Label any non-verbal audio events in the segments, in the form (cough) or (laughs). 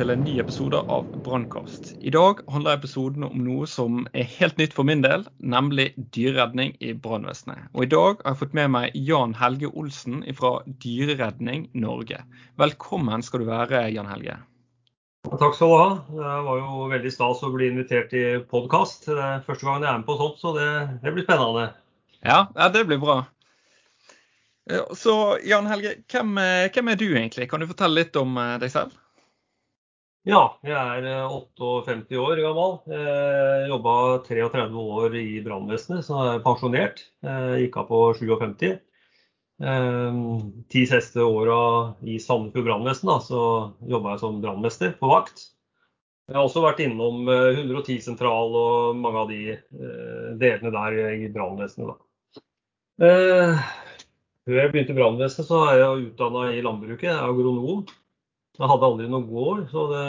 til en ny episode av Brannkast. I dag handler episoden om noe som er helt nytt for min del, nemlig dyreredning i brannvesenet. Og i dag har jeg fått med meg Jan Helge Olsen fra Dyreredning Norge. Velkommen skal du være, Jan Helge. Takk skal du ha. Det var jo veldig stas å bli invitert til podkast. Det er første gang jeg er med på sånt, så det, det blir spennende. Ja, ja, det blir bra. Så Jan Helge, hvem, hvem er du egentlig? Kan du fortelle litt om deg selv? Ja, jeg er 58 eh, år gammel. Jeg jobba 33 år i brannvesenet, så jeg er pensjonert. Gikk av på 57. Eh, ti siste åra i Sandefjord brannvesen jobba jeg som brannmester på vakt. Jeg har også vært innom 110-sentral eh, og mange av de delene der i brannvesenet. Før jeg begynte i brannvesenet, så er jeg utdanna i landbruket, agronom. Jeg hadde aldri noen gård, så det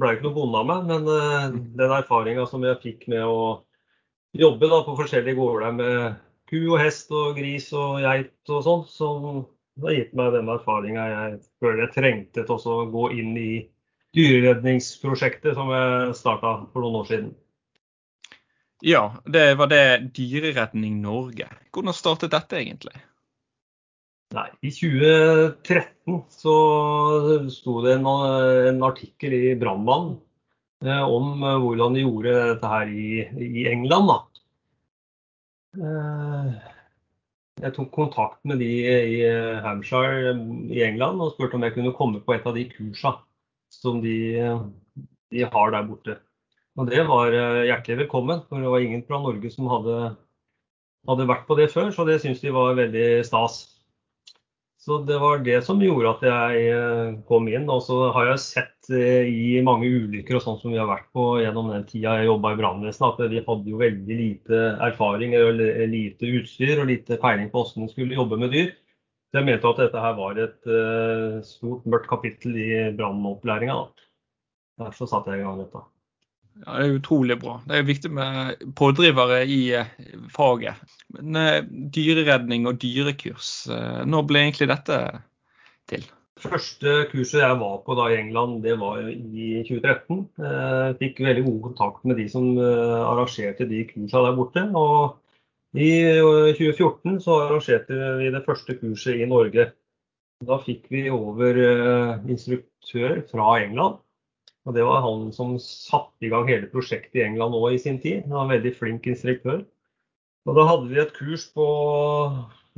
ble ikke noe bonde av meg. Men uh, den erfaringa som jeg fikk med å jobbe da, på forskjellige gårder med ku og hest og gris og geit og sånn, som har gitt meg den erfaringa jeg føler jeg trengte til å gå inn i dyreredningsprosjektet som jeg starta for noen år siden. Ja, det var det Dyreredning Norge. Hvordan startet dette egentlig? Nei, I 2013 så sto det en, en artikkel i Brannmann eh, om eh, hvordan de gjorde dette her i, i England. Eh, jeg tok kontakt med de i Hampshire i England og spurte om jeg kunne komme på et av de kursa som de, de har der borte. Og det var eh, hjertelig velkommen, for det var ingen fra Norge som hadde, hadde vært på det før, så det syntes de var veldig stas. Så det var det som gjorde at jeg eh, kom inn. Og så har jeg sett eh, i mange ulykker og sånn som vi har vært på gjennom den tida jeg jobba i brannvesenet, at vi hadde jo veldig lite erfaring eller lite utstyr og lite peiling på hvordan vi skulle jobbe med dyr. Så jeg mente at dette her var et uh, stort, mørkt kapittel i brannopplæringa. Derfor satte jeg i gang dette. Ja, Det er utrolig bra. Det er viktig med pådrivere i eh, faget. Men eh, dyreredning og dyrekurs, eh, når ble egentlig dette til? Første kurset jeg var på da i England, det var i 2013. Jeg fikk veldig god kontakt med de som arrangerte de kursene der borte. Og i 2014 så arrangerte vi det første kurset i Norge. Da fikk vi over instruktør fra England og Det var han som satte i gang hele prosjektet i England òg i sin tid. Han var en veldig flink instruktør. Og Da hadde vi et kurs på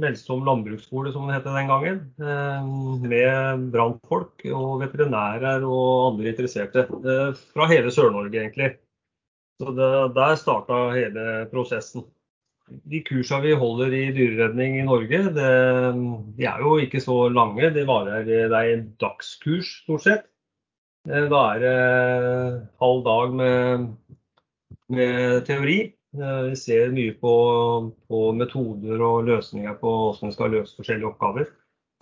Melsom landbruksskole, som det het den gangen, eh, med brannfolk og veterinærer og andre interesserte eh, fra hele Sør-Norge, egentlig. Så det, Der starta hele prosessen. De kursene vi holder i dyreredning i Norge, det, de er jo ikke så lange. Det, varer, det er dagskurs, stort sett. Det halv dag med, med teori. Eh, vi ser mye på, på, metoder og løsninger på hvordan vi skal løse forskjellige oppgaver.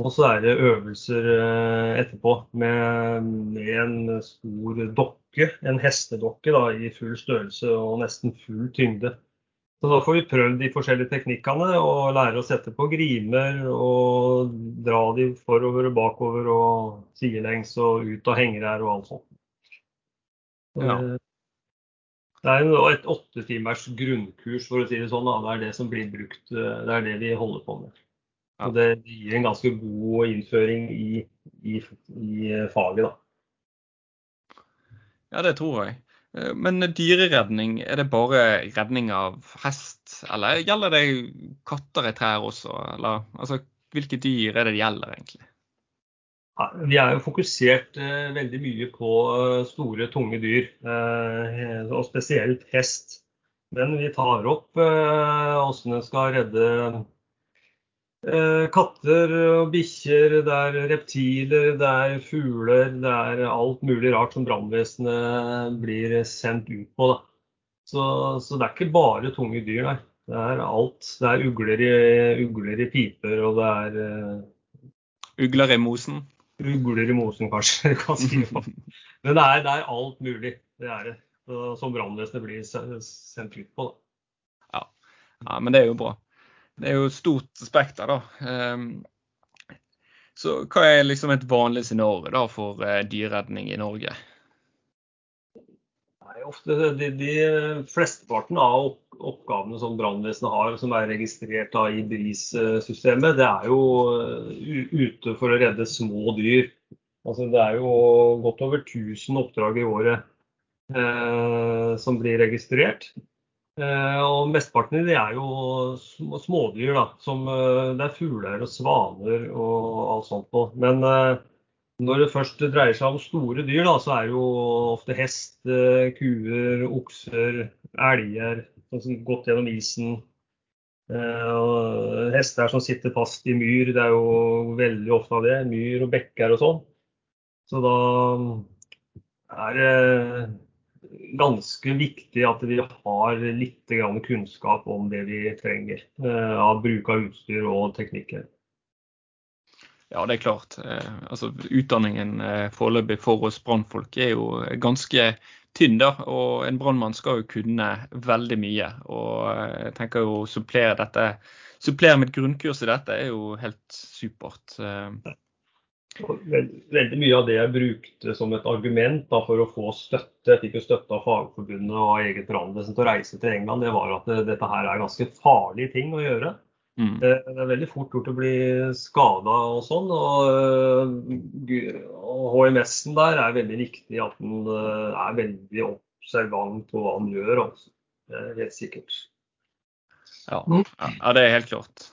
Og så er det øvelser eh, etterpå med, med en stor dokke, en hestedokke da, i full størrelse og nesten full tyngde. Så da får vi prøvd de forskjellige teknikkene og lære å sette på grimer og dra de forover og bakover og sidelengs og ut av hengere og alt sånt. Ja. Det er et åtte timers grunnkurs, for å si det sånn. Da. Det er det som blir brukt. Det er det vi holder på med. Og det gir en ganske god innføring i, i, i faget, da. Ja, det tror jeg. Eh, men dyreredning, er det bare redning av hest, eller gjelder det katter i trær også? Eller altså, hvilke dyr er det det gjelder egentlig? Ja, vi er jo fokusert eh, veldig mye på eh, store, tunge dyr, eh, og spesielt hest. Men vi tar opp eh, hvordan en skal redde katter og bikkjer, det er reptiler, det er fugler, det er alt mulig rart som brannvesenet blir sendt ut på. Så, så, det er ikke bare tunge dyr, der. Det er alt. Det er ugler i, ugler i piper, og det er uh, Ugler i mosen? Ugler i mosen, kanskje. (laughs) Men det er, det er, alt mulig. Det er det. Som brannvesenet blir sendt ut på. Da. Ja. ja, men det er jo bra. Det er jo et stort spekter, da. Um, så hva er liksom et vanlig scenario da for uh, dyreredning i Norge? Ofte De, de flesteparten av oppgavene som brannvesenet har, som er registrert da, i BRIS-systemet, det er jo uh, ute for å redde små dyr. Altså, det er jo godt over 1000 oppdrag i året eh, som blir registrert. Eh, og Mesteparten av de er jo smådyr. da, som eh, Det er fugler og svaner og alt sånt på. Men eh, når det først dreier seg om store dyr, da, så er det jo ofte hest, kuer, okser, elger sånn har gått gjennom isen. Hester som sitter fast i myr, det er jo veldig ofte av det. Myr og bekker og sånn. Så da er det ganske viktig at vi har litt kunnskap om det vi trenger eh, av bruk av utstyr og teknikker. Ja, det er klart. Eh, altså, utdanningen eh, foreløpig for oss brannfolk er jo ganske tynn. da, og En brannmann skal jo kunne veldig mye. og jeg tenker jo supplere dette, supplere med et grunnkurs i dette er jo helt supert. Veldig mye av det jeg brukte som et argument da, for å få støtte, jeg fikk jo støtte av Fagforbundet og eget brannvesen til å reise til England, det var at dette her er ganske farlige ting å gjøre. Mm. Det er veldig fort gjort å bli skada og sånn. Og, og HMS-en der er veldig viktig at den eh, er veldig observant på hva den gjør. Altså. Det er helt sikkert. Ja, ja det er helt klart.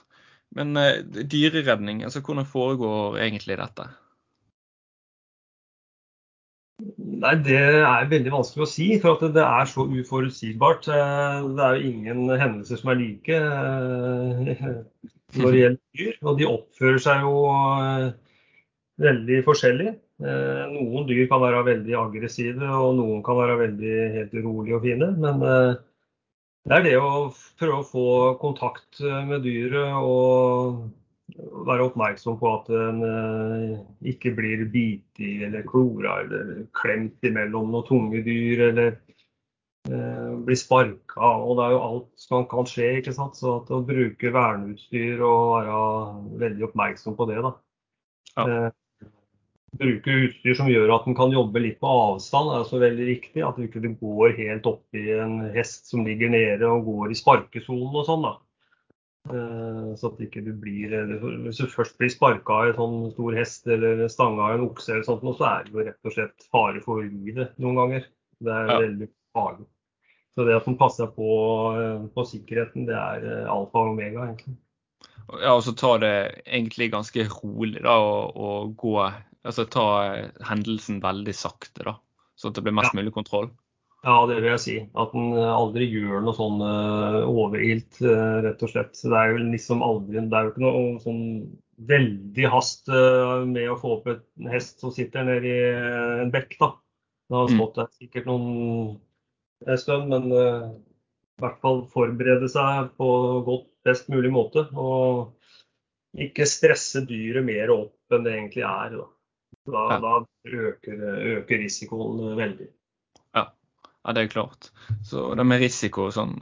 Men uh, dyreredning, altså hvordan foregår egentlig dette? Nei, Det er veldig vanskelig å si, for det er så uforutsigbart. Eh, det er jo ingen hendelser som er like eh, når det gjelder dyr. Og de oppfører seg jo veldig forskjellig. Noen dyr kan være veldig aggressive, og noen kan være veldig helt urolige og fine. Men det er det å prøve å få kontakt eh, med dyret og være oppmerksom på at den eh, ikke blir bitt i eller klora eller klemt imellom noen tunge dyr eller eh, blir sparka. Og det er jo alt som kan skje. ikke sant? Så å bruke verneutstyr og være veldig oppmerksom på det. da. Ja bruke utstyr som gjør at den kan jobbe litt på avstand, er også veldig riktig. At du ikke går helt opp i en hest som ligger nede og går i sparkesonen og sånn. da. Eh, så at ikke du blir Hvis du først blir sparka av en sånn stor hest eller stanga av en okse, eller sånt, så er det jo rett og slett fare for livet noen ganger. Det er ja. veldig farlig. Så det at man passer på, eh, på sikkerheten, det er eh, alfa og omega, egentlig. Ja, og så tar det egentlig ganske rolig da, å, gå altså ta eh, hendelsen veldig sakte, da, så at det blir mest ja. mulig kontroll? Ja, det vil jeg si. At en eh, aldri gjør noe sånn uh, overilt, uh, rett og slett. Det er jo liksom aldri Det er jo ikke noe sånn veldig hast uh, med å få opp en hest som sitter nede i en bekk, da. Det har mm. stått der sikkert noen en stund, men i hvert fall forberede seg på godt, best mulig måte. Og ikke stresse dyret mer opp enn det egentlig er. Da. Da, ja. da øker, øker, risikoen veldig. Ja. ja, det er klart. Så det med risiko sånn,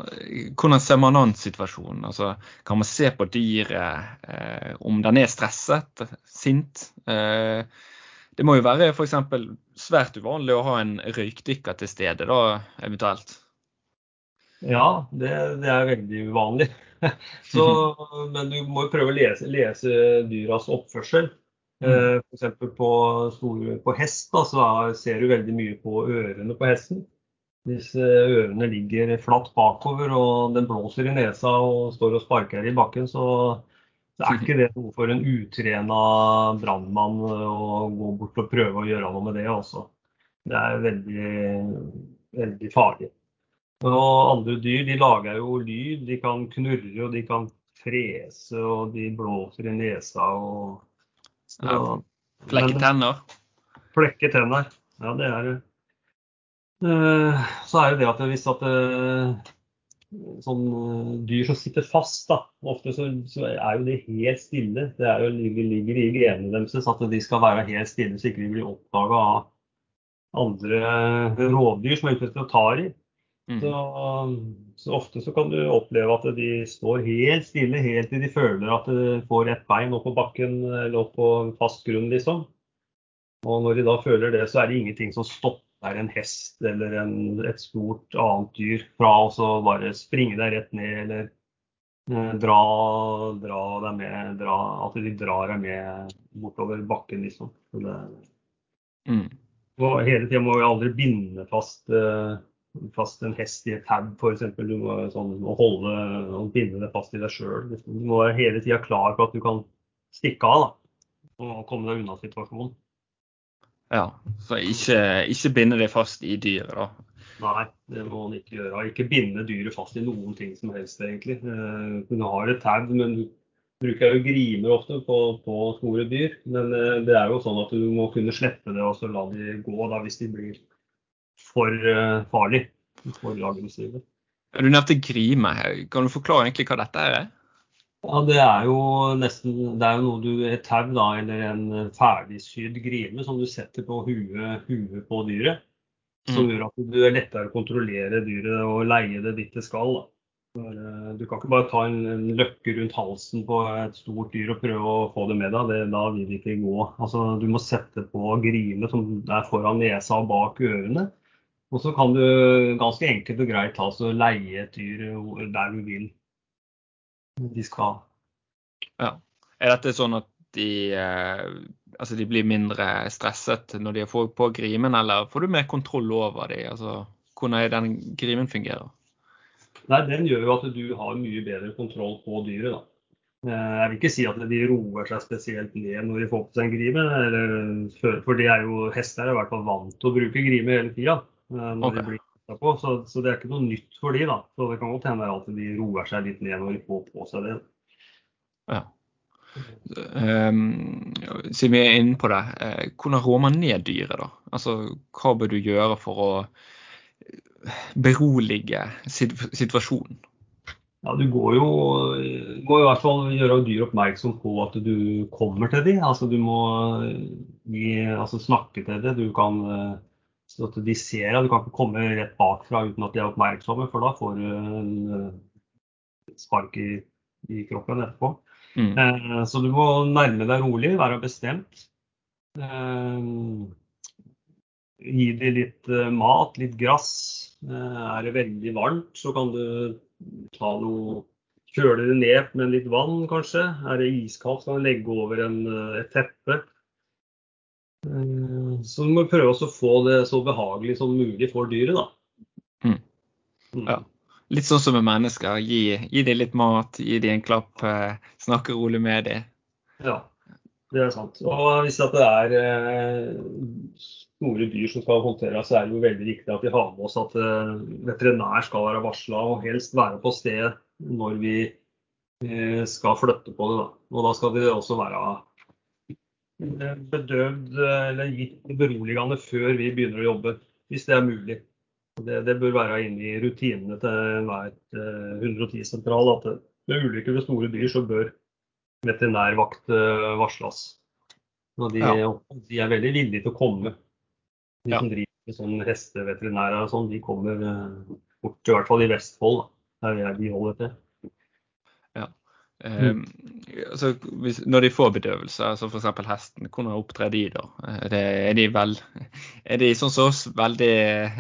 hvordan ser man an situasjonen? Altså, kan man se på dyret eh, om den er stresset, sint? Eh, det må jo være f.eks. svært uvanlig å ha en røykdykker til stede, da, eventuelt? Ja, det, det er veldig uvanlig. (laughs) Så, (laughs) men du må jo prøve å lese, lese dyras oppførsel. Mm. Eh, F.eks. På, på hest da, så ser du veldig mye på ørene på hesten. Hvis ørene ligger flatt bakover og den blåser i nesa og står og sparker i bakken, så, så er ikke det noe for en utrena brannmann å gå bort og prøve å gjøre noe med det også. Det er veldig, veldig farlig. Og andre dyr de lager jo lyd. De kan knurre og de kan frese og de blåser i nesa. og ja. Flekke tenner? Flekke tenner, ja det er det. Eh, så er jo det at hvis at eh, sånn eh, dyr som sitter fast, da, ofte så, så er jo det helt stille. Det jo, ligger, i genene deres at de skal være helt stille så ikke de blir oppdaga av andre rovdyr som er ute etter å ta i. Mm. Så, så, ofte så kan du oppleve at de står helt stille helt til de føler at de får et bein opp på bakken eller opp på fast grunn, liksom. Og når de da føler det, så er det ingenting som stopper en hest eller en, et stort annet dyr fra å bare springe deg rett ned eller eh, dra, dra deg med, dra, at de drar deg med bortover bakken, liksom. Det, Mm. og hele tida må vi aldri binde fast, eh, fast en hest i et tau, f.eks. Du må sånn, må holde og binde det fast i deg sjøl. Du må være hele tida klar på at du kan stikke av da, og komme deg unna situasjonen. Ja, så ikke, ikke binde deg fast i dyret, da. Nei, det må man ikke gjøre. Ikke binde dyret fast i noen ting som helst, egentlig. Hun Du har et tau, men du bruker jo grimer ofte på, på store dyr. Men eh, det er jo sånn at du må kunne slippe det og så la de gå da, hvis de blir for uh, farlig. For aggressive. Du nevnte grime. Kan du forklare egentlig hva dette er? Ja, det er jo nesten Det er jo noe du Et tau, da, eller en ferdigsydd grime som du setter på huet, huet på dyret. Som Mm. gjør at du er lettere å kontrollere dyret og leie det dit det skal. Da. Eh, du kan ikke bare ta en, en løkke rundt halsen på et stort dyr og prøve å få det med deg. Det, da vil det ikke gå. Altså, du må sette på grime som er foran nesa og bak ørene. Og så kan du ganske enkelt og greit ta så leie et dyr der du vil de skal. Ja. Er dette sånn at de, eh, altså de blir mindre stresset når de får på grimen, eller får du mer kontroll over dem? Altså, hvordan er den grimen fungerer? Nei, Den gjør jo at du har mye bedre kontroll på dyret. da. Eh, Jeg vil ikke si at de roer seg spesielt ned når de får på seg en grime. Eller, for det er jo, hester er i hvert fall vant til å bruke grime hele tida. Når okay. de blir kjøpt på, så, så det er ikke noe nytt for de da. Så det kan godt hende at de roer seg litt ned når de får på seg det. Ja. Um, siden vi er inne på det, eh, hvordan rår man ned dyret, da? Altså, hva bør du gjøre for å berolige situasjonen? Ja, Du går jo, må i hvert fall gjøre dyr oppmerksom på at du kommer til dem. Altså, du må gi, altså, snakke til dem. Du kan, eh, at de ser deg. Du kan ikke komme rett bakfra uten at de er oppmerksomme, for da får du en eh, spark i, i kroppen etterpå. Mm. Eh, Så du må nærme deg rolig, være bestemt. Eh, Gi dem litt mat, litt gress. Eh, Er det veldig varmt, så kan du ta noe Kjøle det ned med litt vann, kanskje. Er det iskaldt, så kan du legge over en, et teppe. Eh, Så vi må prøve å få det så behagelig som mulig for dyret, da. Mm. Mm. Ja. Litt sånn som med mennesker. Gi, gi dem litt mat, gi dem en klapp, eh, snakke rolig med dem. Ja, det er sant. Og hvis det er eh, store dyr som skal håndteres, så er det jo veldig viktig at vi har med oss at veterinær skal være varsla og helst være på sted når vi skal flytte på det. Da. Og da skal det også være bedøvd eh, eller gitt beroligende før vi begynner å jobbe, hvis det er mulig. Det, det bør være inne i rutinene til enhver eh, 110-sentral at ved ulykker ved store dyr så bør veterinærvakt eh, varsles. Og de, Ja. de er veldig villige til å komme. De Ja. som driver med sånn hesteveterinærer og sånn, de kommer eh, bort, i hvert fall i Vestfold, da, der vi holder til. Um, altså, hvis, når de får bedøvelse, altså f.eks. hesten, hvordan opptrer de da? Det, er de vel Er de sånn som oss, veldig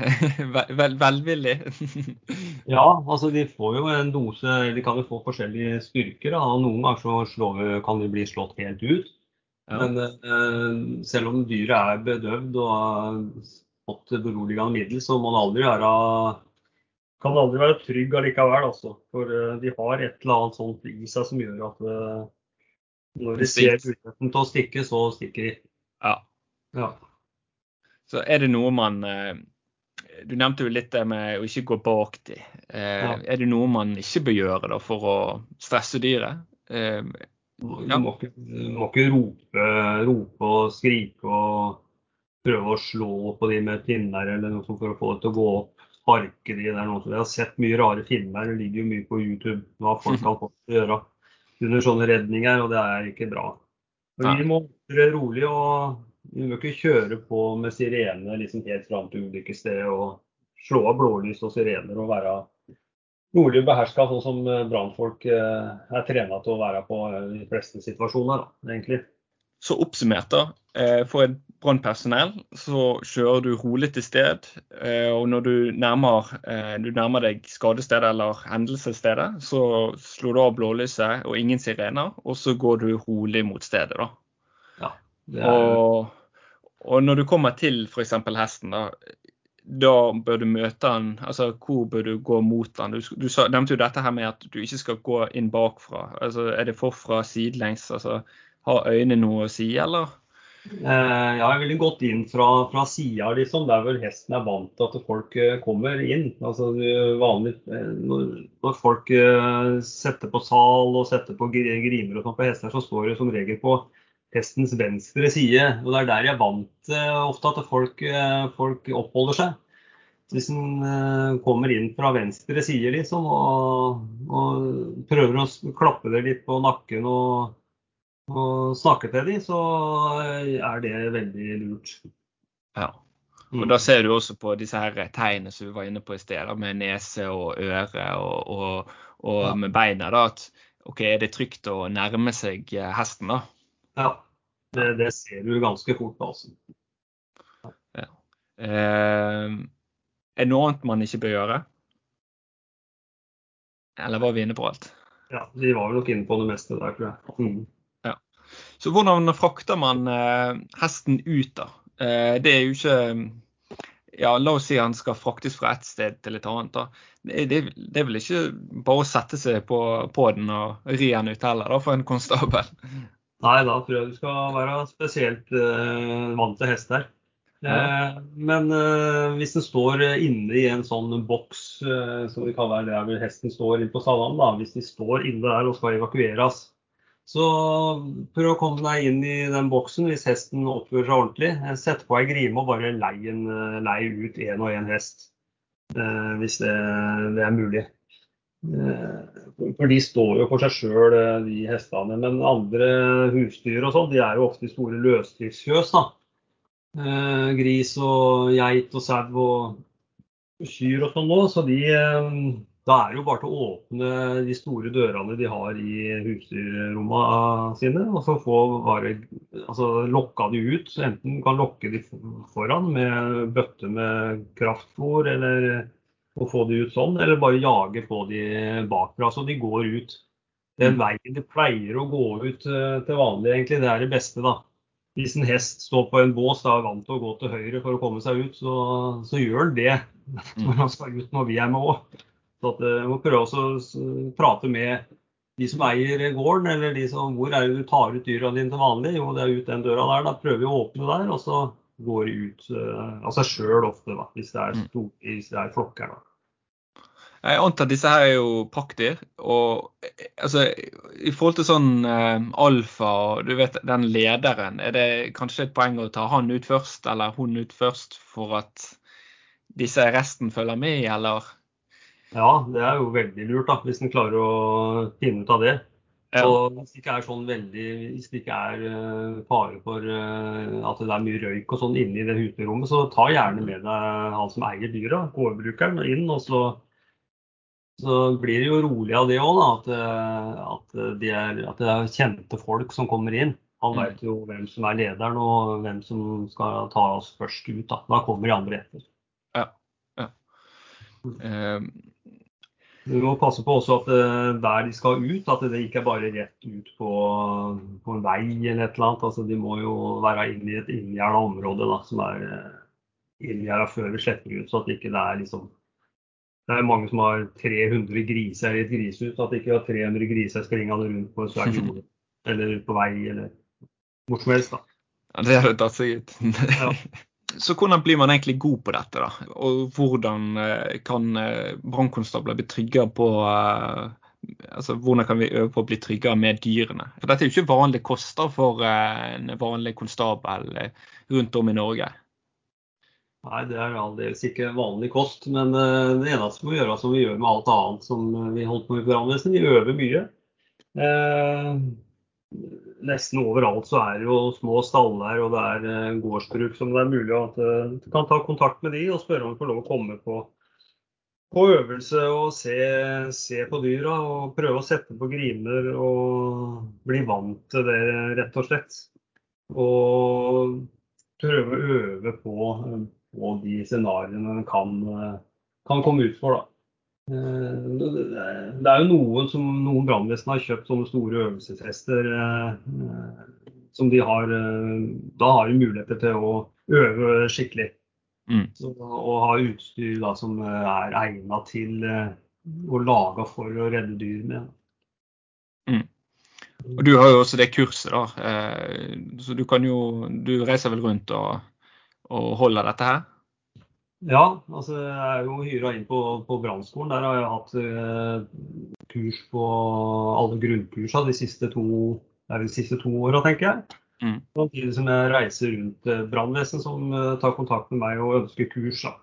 (laughs) vel, vel, velvillige? (laughs) Ja, altså de får jo en dose, de kan jo få forskjellige styrker. Da. og Noen ganger så slår, kan de bli slått helt ut. Ja. Men eh, selv om dyret er bedøvd og har fått beroligende middel, så må det aldri være kan aldri være trygg allikevel. Altså. For eh, de har et eller annet sånt i seg som gjør at eh, når de ser muligheten til å stikke, så stikker de. ja. Ja. Så er det noe man eh, Du nevnte jo litt det med å ikke gå bak de. Er det noe man ikke bør gjøre da for å stresse dyret? Ja. Du må ikke, du må ikke rope, rope og skrike og prøve å slå på de med pinner eller noe sånt for å få det til å gå opp. Sparke de der noe. Jeg har sett mye rare filmer, det ligger jo mye på YouTube hva folk kan få til å gjøre under sånne redninger, og det er ikke bra. Men vi må være rolig og vi må ikke kjøre på med sirener liksom helt fram til ulykkesstedet og slå av blålys og sirener og være rolig beherska, sånn som eh, brannfolk eh, er trena til å være på eh, de fleste situasjoner, da, egentlig. Så oppsummert, da. For et brannpersonell så kjører du rolig til sted. Og når du nærmer, du nærmer deg skadestedet eller hendelsesstedet, så slår du av blålyset og ingen sirener, og så går du rolig mot stedet, da. Ja, er... og, og, når du kommer til f.eks. hesten, da, da bør du møte han, altså hvor bør du gå mot han? Du, du nevnte jo dette her med at du ikke skal gå inn bakfra. Altså, er det forfra, sidelengs? Altså, har øynene noe å si, eller? Eh, jeg ville gått inn fra, fra sida, liksom. Der hvor hesten er vant til at folk eh, kommer inn. Altså, vanlig, eh, når, folk setter på sal og setter på grimer og sånn på hester, så står det som regel på hestens venstre side. og Det er der jeg er vant til ofte at folk, folk, oppholder seg. Hvis en kommer inn fra venstre side liksom, og, og, prøver å klappe det litt på nakken og, og snakke til dem, så er det veldig lurt. Ja. Og Da ser du også på disse her tegnene som vi var inne på i sted, med nese og øre og, og, og ja. med beina. da, at ok, Er det trygt å nærme seg hesten? da? Ja, det, det ser du ganske fort. altså. Ja. Eh, er det noe annet man ikke bør gjøre? Eller var vi inne på alt? Ja, vi var nok inne på det meste der, tror jeg. Mm. Så hvordan frakter man eh, hesten ut, da? Eh, det er jo ikke ja, La oss si han skal fraktes fra et sted til et annet. da. Det, det, er vel ikke bare å sette seg på, på den og ri den ut heller, da, for en konstabel? (laughs) Nei, da tror jeg du skal være spesielt eh, vant til hest her. Ja. Eh, men eh, hvis den står inne i en sånn boks, som vi kaller det hvor hesten står inne på stallene, da, hvis de står inne der og skal evakueres, så prøv å komme deg inn i den boksen hvis hesten oppfører seg ordentlig. Sett på ei grime og bare lei, en, lei ut én og én hest, hvis det, det er mulig. Eh, for de står jo for seg sjøl, eh, de hestene. Men andre husdyr og sånn, de er jo ofte i store løsdriftsfjøs. Eh, gris og geit og sau og kyr og sånn òg, Så de, da er det jo bare til å åpne de store dørene de har i husdyrrommene sine, og så få bare altså, lokka de ut. Enten kan lokke de foran med bøtte med kraftfôr, eller å få de ut sånn, eller bare jage på de bakfra. Så de går ut. Den mm. veien de pleier å gå ut eh, til vanlig, egentlig, det er det beste, da. Hvis en hest står på en bås og er vant til å gå til høyre for å komme seg ut, så, så gjør den det (laughs) når han skal ut når vi er med òg. Så at, eh, må prøve å prate med de som eier gården, eller de som, hvor er det du tar ut dyra dine til vanlig? Jo, det er ut den døra der. Da prøver vi å åpne der, og så går de ut uh, av seg sjøl ofte, da, hvis det er, mm. stor, hvis det er flokker. da. Jeg antar at disse her er jo pakkdyr. Og altså, i forhold til sånn uh, alfa og du vet den lederen, er det kanskje et poeng å ta han ut først, eller hun ut først, for at disse resten følger med, eller? Ja, det er jo veldig lurt, da, hvis en klarer å finne ut av det. Ja. Så hvis det ikke er sånn veldig, hvis det ikke er uh, fare for uh, at det er mye røyk og sånn inne i det husdyrrommet, så ta gjerne med deg han som eier dyra, gårdbrukeren, inn. og så så blir det jo rolig av det òg, at, eh, at, de er, at, det er kjente folk som kommer inn. Han mm. vet jo hvem som er lederen og hvem som skal ta oss først ut. Da, da kommer de andre etter. Ja. ja. Um. Du må passe på også at eh, der de skal ut, at det ikke er bare rett ut på, på en vei eller et eller annet. Altså, de må jo være inne i et inngjerda område da, som er inngjerda før vi slipper ut, så at det ikke er liksom det er mange som har 300 griser i et grisehus. At ikke har 300 griser springende rundt på en svær (laughs) jord eller på vei eller hvor som helst. da. Ja, Det hadde tatt seg ut. ja. (laughs) Så hvordan blir man egentlig god på dette, da? Og hvordan eh, kan eh, brannkonstabler bli tryggere på eh, altså Hvordan kan vi øve på å bli tryggere med dyrene? For Dette er jo ikke vanlige koster for en vanlig konstabel rundt om i Norge. Nei, det er aldeles ikke vanlig kost. Men det eneste vi må gjøre som vi gjør med alt annet som vi holdt på med i brannvesenet, vi øver mye. Nesten overalt så er det jo små staller og det er uh, gårdsbruk som det er mulig at du kan ta kontakt med de og spørre om du får lov å komme på, på øvelse og se, se, på dyra og prøve å sette på grimer og bli vant til det, rett og slett. Og prøve å øve på på de scenarioene en kan, kan, komme ut for. Da. Eh, det er jo noen som noen brannvesen har kjøpt sånne store øvelseshester eh, som de har eh, Da har de muligheter til å øve skikkelig. Mm. Så, og ha utstyr da, som er egnet til å lage for å redde dyr med. Mm. Og Du har jo også det kurset, da. Så du kan jo Du reiser vel rundt og og holder dette her? Ja, altså jeg er jo hyra inn på, på brannskolen. Der har jeg hatt eh, kurs på alle grunnkursa de siste to, de siste to åra, tenker jeg. Mm. Samtidig som jeg reiser rundt eh, brannvesen som eh, tar kontakt med meg og ønsker kurs. Da.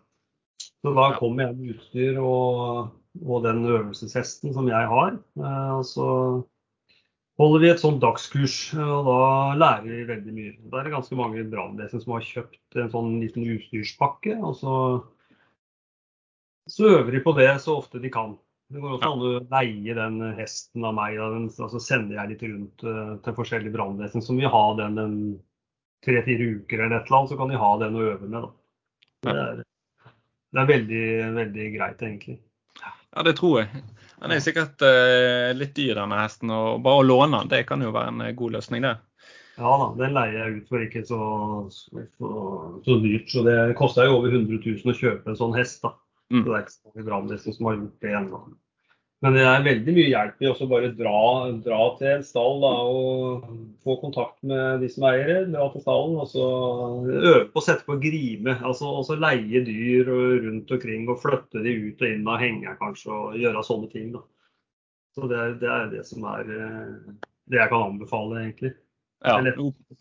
Så da kommer jeg med utstyr og, og den øvelseshesten som jeg har. Eh, og så holder vi et sånt dagskurs, og da lærer vi veldig mye. Da er det ganske mange brannvesen som har kjøpt en sånn liten utstyrspakke. og så, så øver de på det så ofte de kan. Det går også an å leie den hesten av meg. og så altså sender jeg litt rundt uh, til forskjellige brannvesen som vil ha den en tre-fire uker eller et eller annet, så kan de ha den å øve med. Da. Det er, det er veldig, veldig greit, egentlig. Ja, det tror jeg. Den er sikkert uh, litt dyr, denne hesten. og Bare å låne den, det kan jo være en eh, god løsning, det. Ja da, den leier jeg ut for ikke så, så, så dyrt. Så det koster jo over 100 000 å kjøpe en sånn hest. da. Mm. Så det er ikke så mange brannvesen som har gjort det ennå. Men det er veldig mye hjelp i å bare dra, dra, til en stall da, og få kontakt med de som eier. Dra til stallen og så øve på å sette på grime. altså også Leie dyr rundt omkring og flytte de ut og inn av henger kanskje. Og gjøre sånne ting. da. Så det det er det som er eh, det jeg kan anbefale, egentlig. Ja,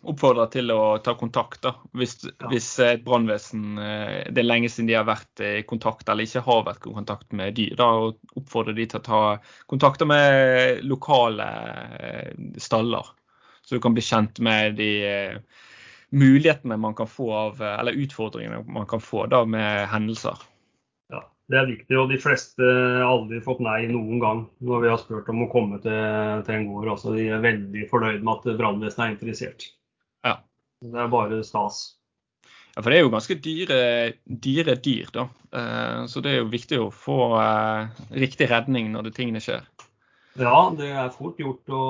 oppfordre til å ta kontakt da, hvis, ja. hvis et brannvesen eh, det er lenge siden de har vært i kontakt eller ikke har vært i kontakt med dyr. da, og Oppfordre de til å ta kontakter med lokale eh, staller, så du kan bli kjent med de eh, mulighetene man kan få av, eller utfordringene man kan få da med hendelser. Det er viktig, og de fleste har aldri fått nei noen gang når vi har spurt om å komme til, til en gård. Altså, de er veldig fornøyd med at brannvesenet er interessert. Ja. Det er bare stas. Ja, for det er jo ganske dyre, dyre dyr, da. Eh, så det er jo viktig å få eh, riktig redning når det tingene skjer. Ja, det er fort gjort å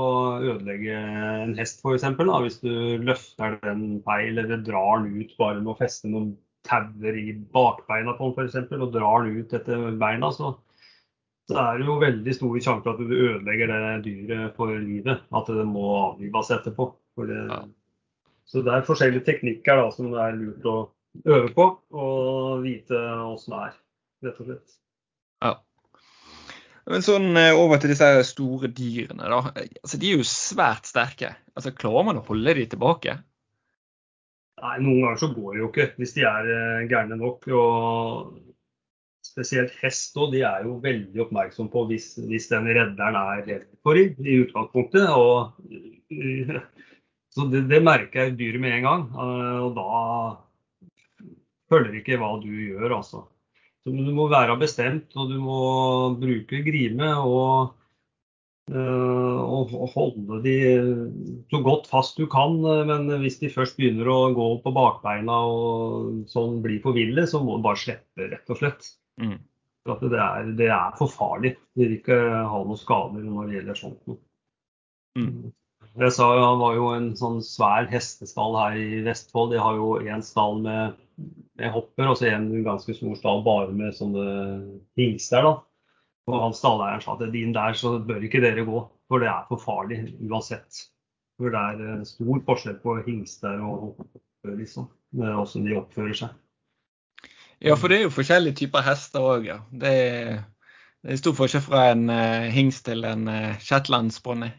ødelegge en hest f.eks. Hvis du løfter den feil eller drar den ut bare med å feste noen tauer i bakbeina på den f.eks. og drar den ut etter beina, så, så er det jo veldig stor sjanse for at du ødelegger det dyret for livet. At det må avlives etterpå. Det, ja. Så det er forskjellige teknikker da, som det er lurt å øve på og vite åssen det er, rett og slett. Ja. Men sånn eh, over til disse store dyrene. da. Altså, de er jo svært sterke. Altså, Klarer man å holde de tilbake? Nei, Noen ganger så går det jo ikke hvis de er eh, gærne nok. og Spesielt hest òg, de er jo veldig oppmerksom på hvis, hvis den redderen er helt dem i utgangspunktet. og så det, det, merker jeg dyret med en gang. Eh, og da følger ikke hva du gjør, altså. Så du må være bestemt, og du må bruke grime. og og holde de så godt fast du kan. Eh, men hvis de først begynner å gå på bakbeina og sånn blir for ville, så må du bare slippe, rett og slett. Mm. For det er, det er, for farlig. De vil ikke ha noen skader når det gjelder sånt Mm. Jeg sa Han var jo en sånn svær hestestall her i Vestfold. De har jo én stall med, med hopper og så en ganske stor stall bare med sånne hingster. da. Og han stalleieren sa at din der så bør ikke dere gå, for det er for farlig uansett. For det er eh, stor forskjell på hingster og liksom, åssen de oppfører seg. Ja, for det er jo forskjellige typer hester òg, ja. Det er, det er, stor forskjell fra en uh, hingst til en uh, shetlandsponni.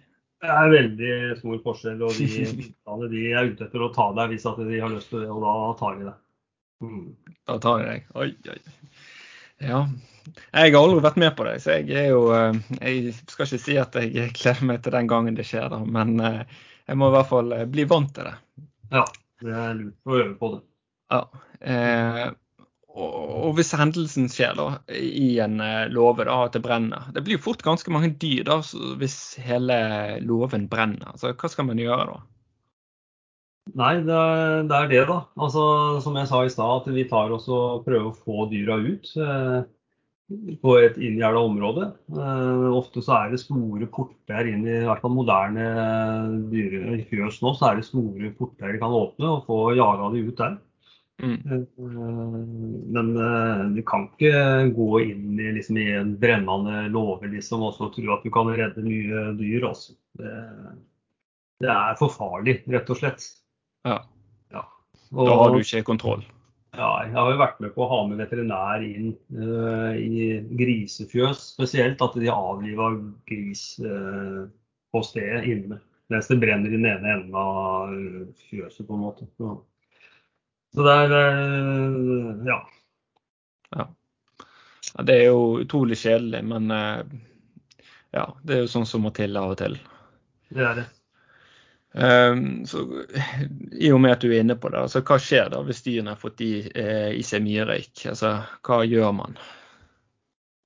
Det er veldig stor forskjell, og de, de er ute etter å ta deg hvis de har lyst til det, og da tar de deg. Da tar de deg. Oi, oi. Ja. Jeg har aldri vært med på det, så jeg er jo eh, Jeg skal ikke si at jeg gleder meg til den gangen det skjer, da, men eh, jeg må i hvert fall eh, bli vant til det. Ja, det er lurt å øve på det. Ja. Eh, og hvis hendelsen skjer da, i en låve, da, at det brenner Det blir jo fort ganske mange dyr da, hvis hele låven brenner. Så hva skal man gjøre da? Nei, det er, det er det, da. Altså, som jeg sa i stad, at vi tar oss og prøver å få dyra ut eh, på et inngjerda område. Eh, ofte så er det store porter inn i, hvert fall moderne dyrefjøs nå, så er det store porter de kan åpne og få jaga de ut der. Mm. Eh, men eh, du kan ikke gå inn i, liksom, i en brennende låve liksom, og tro at du kan redde mye dyr. Også. Det, det er for farlig, rett og slett. Ja. ja. Og, da har du ikke kontroll? Ja, jeg har jo vært med på å ha med veterinær inn uh, i grisefjøs spesielt. At de avliva gris uh, på stedet inne. Mens det brenner i den ene enden av fjøset, på en måte. Så, så det er uh, ja. ja. ja. Det er jo utrolig kjedelig, men ja, det er jo sånn som må til av og til. Det er det. Um, så, I og med at du er inne på det, altså, hva skjer da hvis dyrene har fått i, eh, i seg mye røyk? Altså, hva gjør man?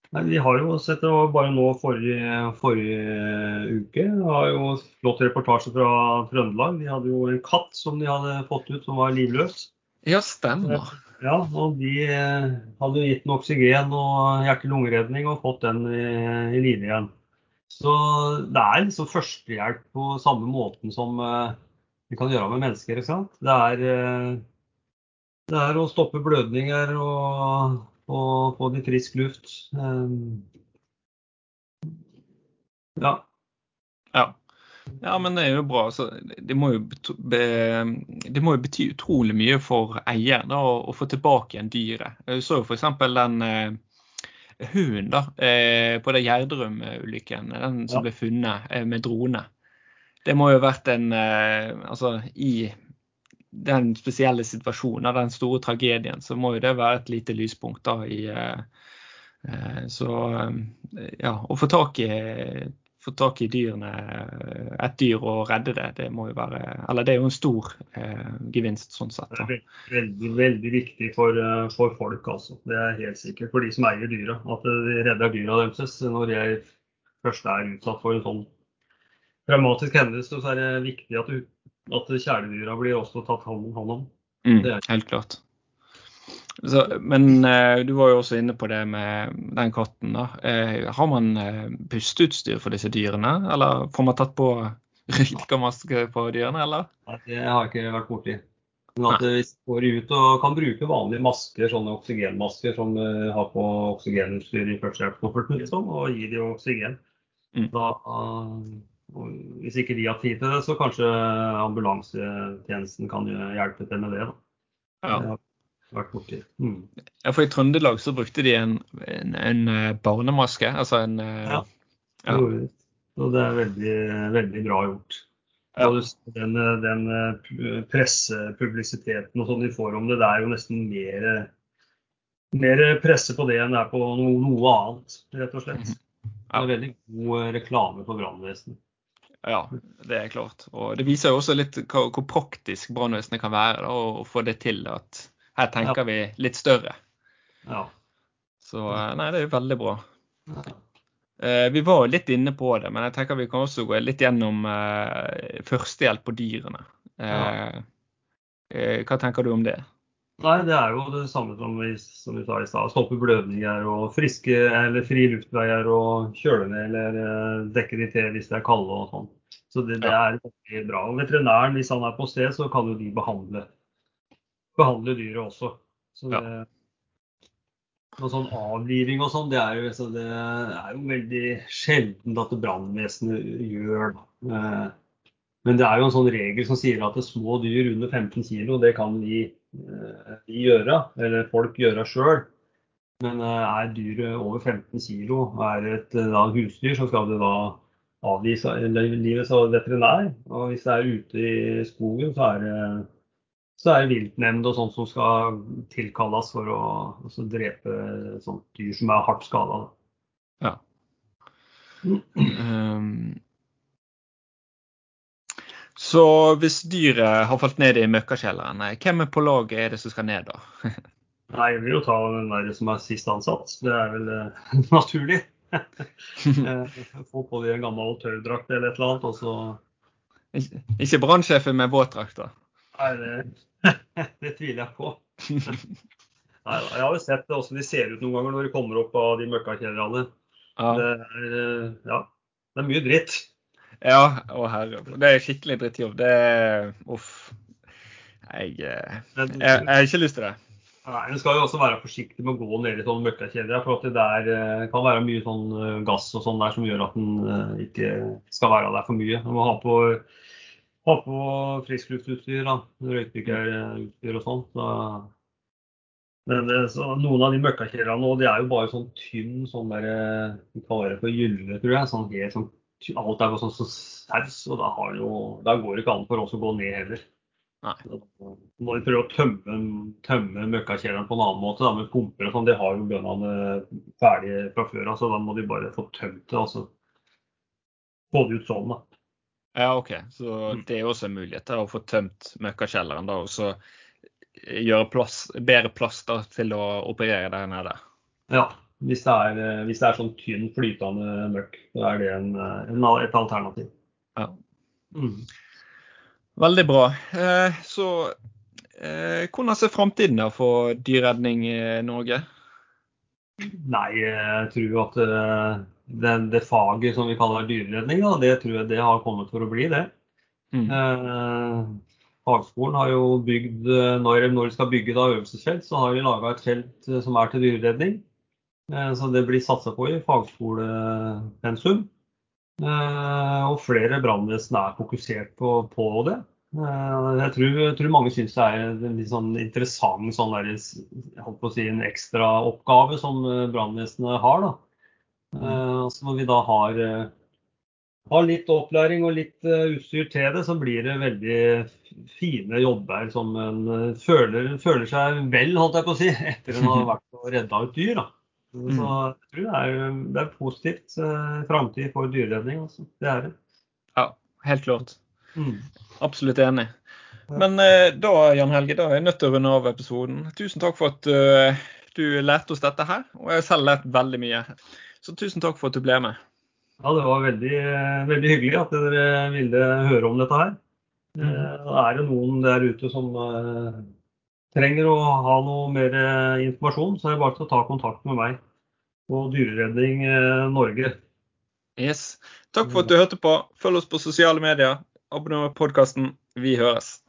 Nei, vi har jo sett det bare nå forrige, forrige uke. Vi har jo flott reportasje fra Trøndelag. De hadde jo en katt som de hadde fått ut som var livløs. Ja, stemmer. Ja, og De eh, hadde gitt den oksygen og hjerte-lungeredning og fått den i, i live igjen. Så det er liksom førstehjelp på samme måten som uh, vi kan gjøre med mennesker. ikke sant? Det er, uh, det er å stoppe blødninger og, få de frisk luft. Um, ja. ja. Ja, men det er jo bra. Det, må jo, be, det må jo bety utrolig mye for eieren å, få tilbake igjen dyret. Jeg så jo f.eks. den eh, hunden da, eh, på det Gjerdrum-ulykken, den som ja. ble funnet eh, med drone. Det må jo ha vært en eh, Altså, i den spesielle situasjonen, den store tragedien, så må jo det være et lite lyspunkt da i Så ja, å få tak i få tak i dyrene, et dyr og redde det, det må jo være Eller det er jo en stor eh, gevinst sånn sett. Da. Det er veldig, veldig viktig for, eh, for, folk, altså. Det er helt sikkert. For de som eier dyra. At de redder dyra deres når de først er utsatt for en sånn dramatisk hendelse, så er det viktig at, at kjæledyra blir også tatt hånd om. Mm, helt klart. Så, men eh, du var jo også inne på det med den katten. da. Eh, har man eh, pusteutstyr for disse dyrene, eller får man tatt på røykamaske på dyrene, eller? Nei, det har jeg ikke vært borti. Men at vi går ut og kan bruke vanlige masker, sånne oksygenmasker som uh, har på oksygenutstyr i førstehjelpskofferten, liksom, og gi dem oksygen. Mm. Da, uh, hvis ikke de har tid til det, så kanskje ambulansetjenesten kan hjelpe til med det. Da. Ja vært borti. Mm. Ja, for I Trøndelag så brukte de en, en, en eh, barnemaske. Altså en eh, Ja. de. Og det er veldig, veldig bra gjort. Ja. Den, den eh, pressepublisiteten og sånn de får om det, det er jo nesten mer, mer presse på det enn det er på noe, noe annet, rett og slett. Mhm. Ja. Det er veldig god reklame for brannvesenet. Ja, det er klart. Og det viser jo også litt hvor, hvor praktisk brannvesenet kan være da, å få det til. at her tenker vi litt større. Ja. Så eh, nei, det er jo veldig bra. Ja. Eh, vi var jo litt inne på det, men jeg tenker vi kan også gå litt gjennom eh, førstehjelp på dyrene. Ja. hva tenker du om det? Nei, Det er jo det samme som vi, som vi sa i stad. Stoppe blødninger og friske eller fri luftveier og kjøle ned eller dekke de til hvis det er kalde og sånn. Så det, det er veldig bra. Og Veterinæren, hvis han er på sted, så kan jo de behandle behandle dyret også. Så det, ja. Noe sånn avliving og sånn, det er jo, det er jo veldig sjeldent at brannvesenet gjør. Eh, men det er jo en sånn regel som sier at små dyr under 15 kg, det kan vi, eh, vi gjøre, eller folk gjøre sjøl. Men eh, er dyret over 15 kg og er et da, husdyr, så skal det da avlives av veterinær. Og hvis det er ute i skogen, så er det så er det viltnemnd og sånt som skal tilkalles for å altså, drepe sånt dyr som er hardt skada. Ja. Um, så hvis dyret har falt ned i møkkakjelleren, hvem er på laget er det som skal ned da? (laughs) Nei, jeg vil jo ta den der som er sist ansatt. Det er vel uh, (laughs) naturlig. (laughs) Eh, få på de en gammel tørrdrakt eller et eller annet, og så ikke brannsjefen med våtdrakt, da? Nei, det, (laughs) det, tviler jeg på. (laughs) Nei, jeg har jo sett hvordan de ser ut noen ganger når de kommer opp av de møkkakjellerne. Ja. Det, er, eh, ja, det er mye dritt. Ja, å herre. Det er skikkelig drittjobb. Det er Uff. Jeg, jeg, jeg, har ikke lyst til det. Nei, En skal jo også være forsiktig med å gå ned i sånne møkkakjeder. For det der eh, kan være mye sånn eh, gass og sånn der som gjør at den eh, ikke skal være der for mye. Man må ha på, ha på friskluftsutstyr, røykdykkerutstyr og sånt. Så. Men så, noen av de møkkakjellerne nå, de er jo bare sånn tynn sånn der De kaller det for gylle, tror jeg. Sånn helt sånn Alt er bare sånn saus, og da, har jo, da går det ikke an for oss å gå ned heller. Nei. Når de prøver å tømme, tømme møkkakjelleren på en annen måte, da, med pumper og sånn. Det har jo bøndene ferdig fra før av, så da må de bare få tømt det. altså Få det ut sånn, da. Ja, OK. Så mm. det er også en mulighet til å få tømt møkkakjelleren da, og så gjøre plass, bedre plass da, til å operere der nede. Ja, hvis det er, hvis det er sånn tynn, flytende møkk, så er det en, en, et alternativ. Ja. Mm. Veldig bra. Eh, så eh, hvordan ser framtiden ut for dyreredning i Norge? Nei, jeg tror at eh, det, det faget som vi kaller dyreredning, da, det tror jeg det har kommet for å bli, det. Mm. Fagskolen har jo bygd, når, når de skal bygge da øvelsesfelt, så har de laga et felt som er til dyreredning. Så det blir satsa på i fagskolepensum. Eh, og flere brannvesen er fokusert på, på det. Eh, jeg tror, jeg tror, mange syns det er en litt sånn interessant sånn der, si, en ekstraoppgave som eh, brannvesenet har. Da. Mm. Altså når vi da har, har, litt opplæring og litt utstyr til det, så blir det veldig fine jobber som en føler, føler seg vel, holdt jeg på å si, (laughs) etter en har vært og redda et dyr. da. Mm. Så jeg tror det er, det er positivt eh, framtid for dyreredning. Altså. Det er det. Ja, helt klart. Mm. Absolutt enig. Men eh, da Jan Helge, da er jeg nødt til å runde av episoden. Tusen takk for at uh, du lærte oss dette her. Og jeg har selv lært veldig mye. Så tusen takk for at du ble med. Ja, det var veldig, veldig hyggelig at dere ville høre om dette her. Mm. Uh, er det noen der ute som uh, trenger å ha noe mer eh, informasjon, så er det bare til å ta kontakt med meg på Dyreredning eh, Norge. Yes. Takk for at du hørte på. Følg oss på sosiale medier. Abonner på podkasten. Vi høres.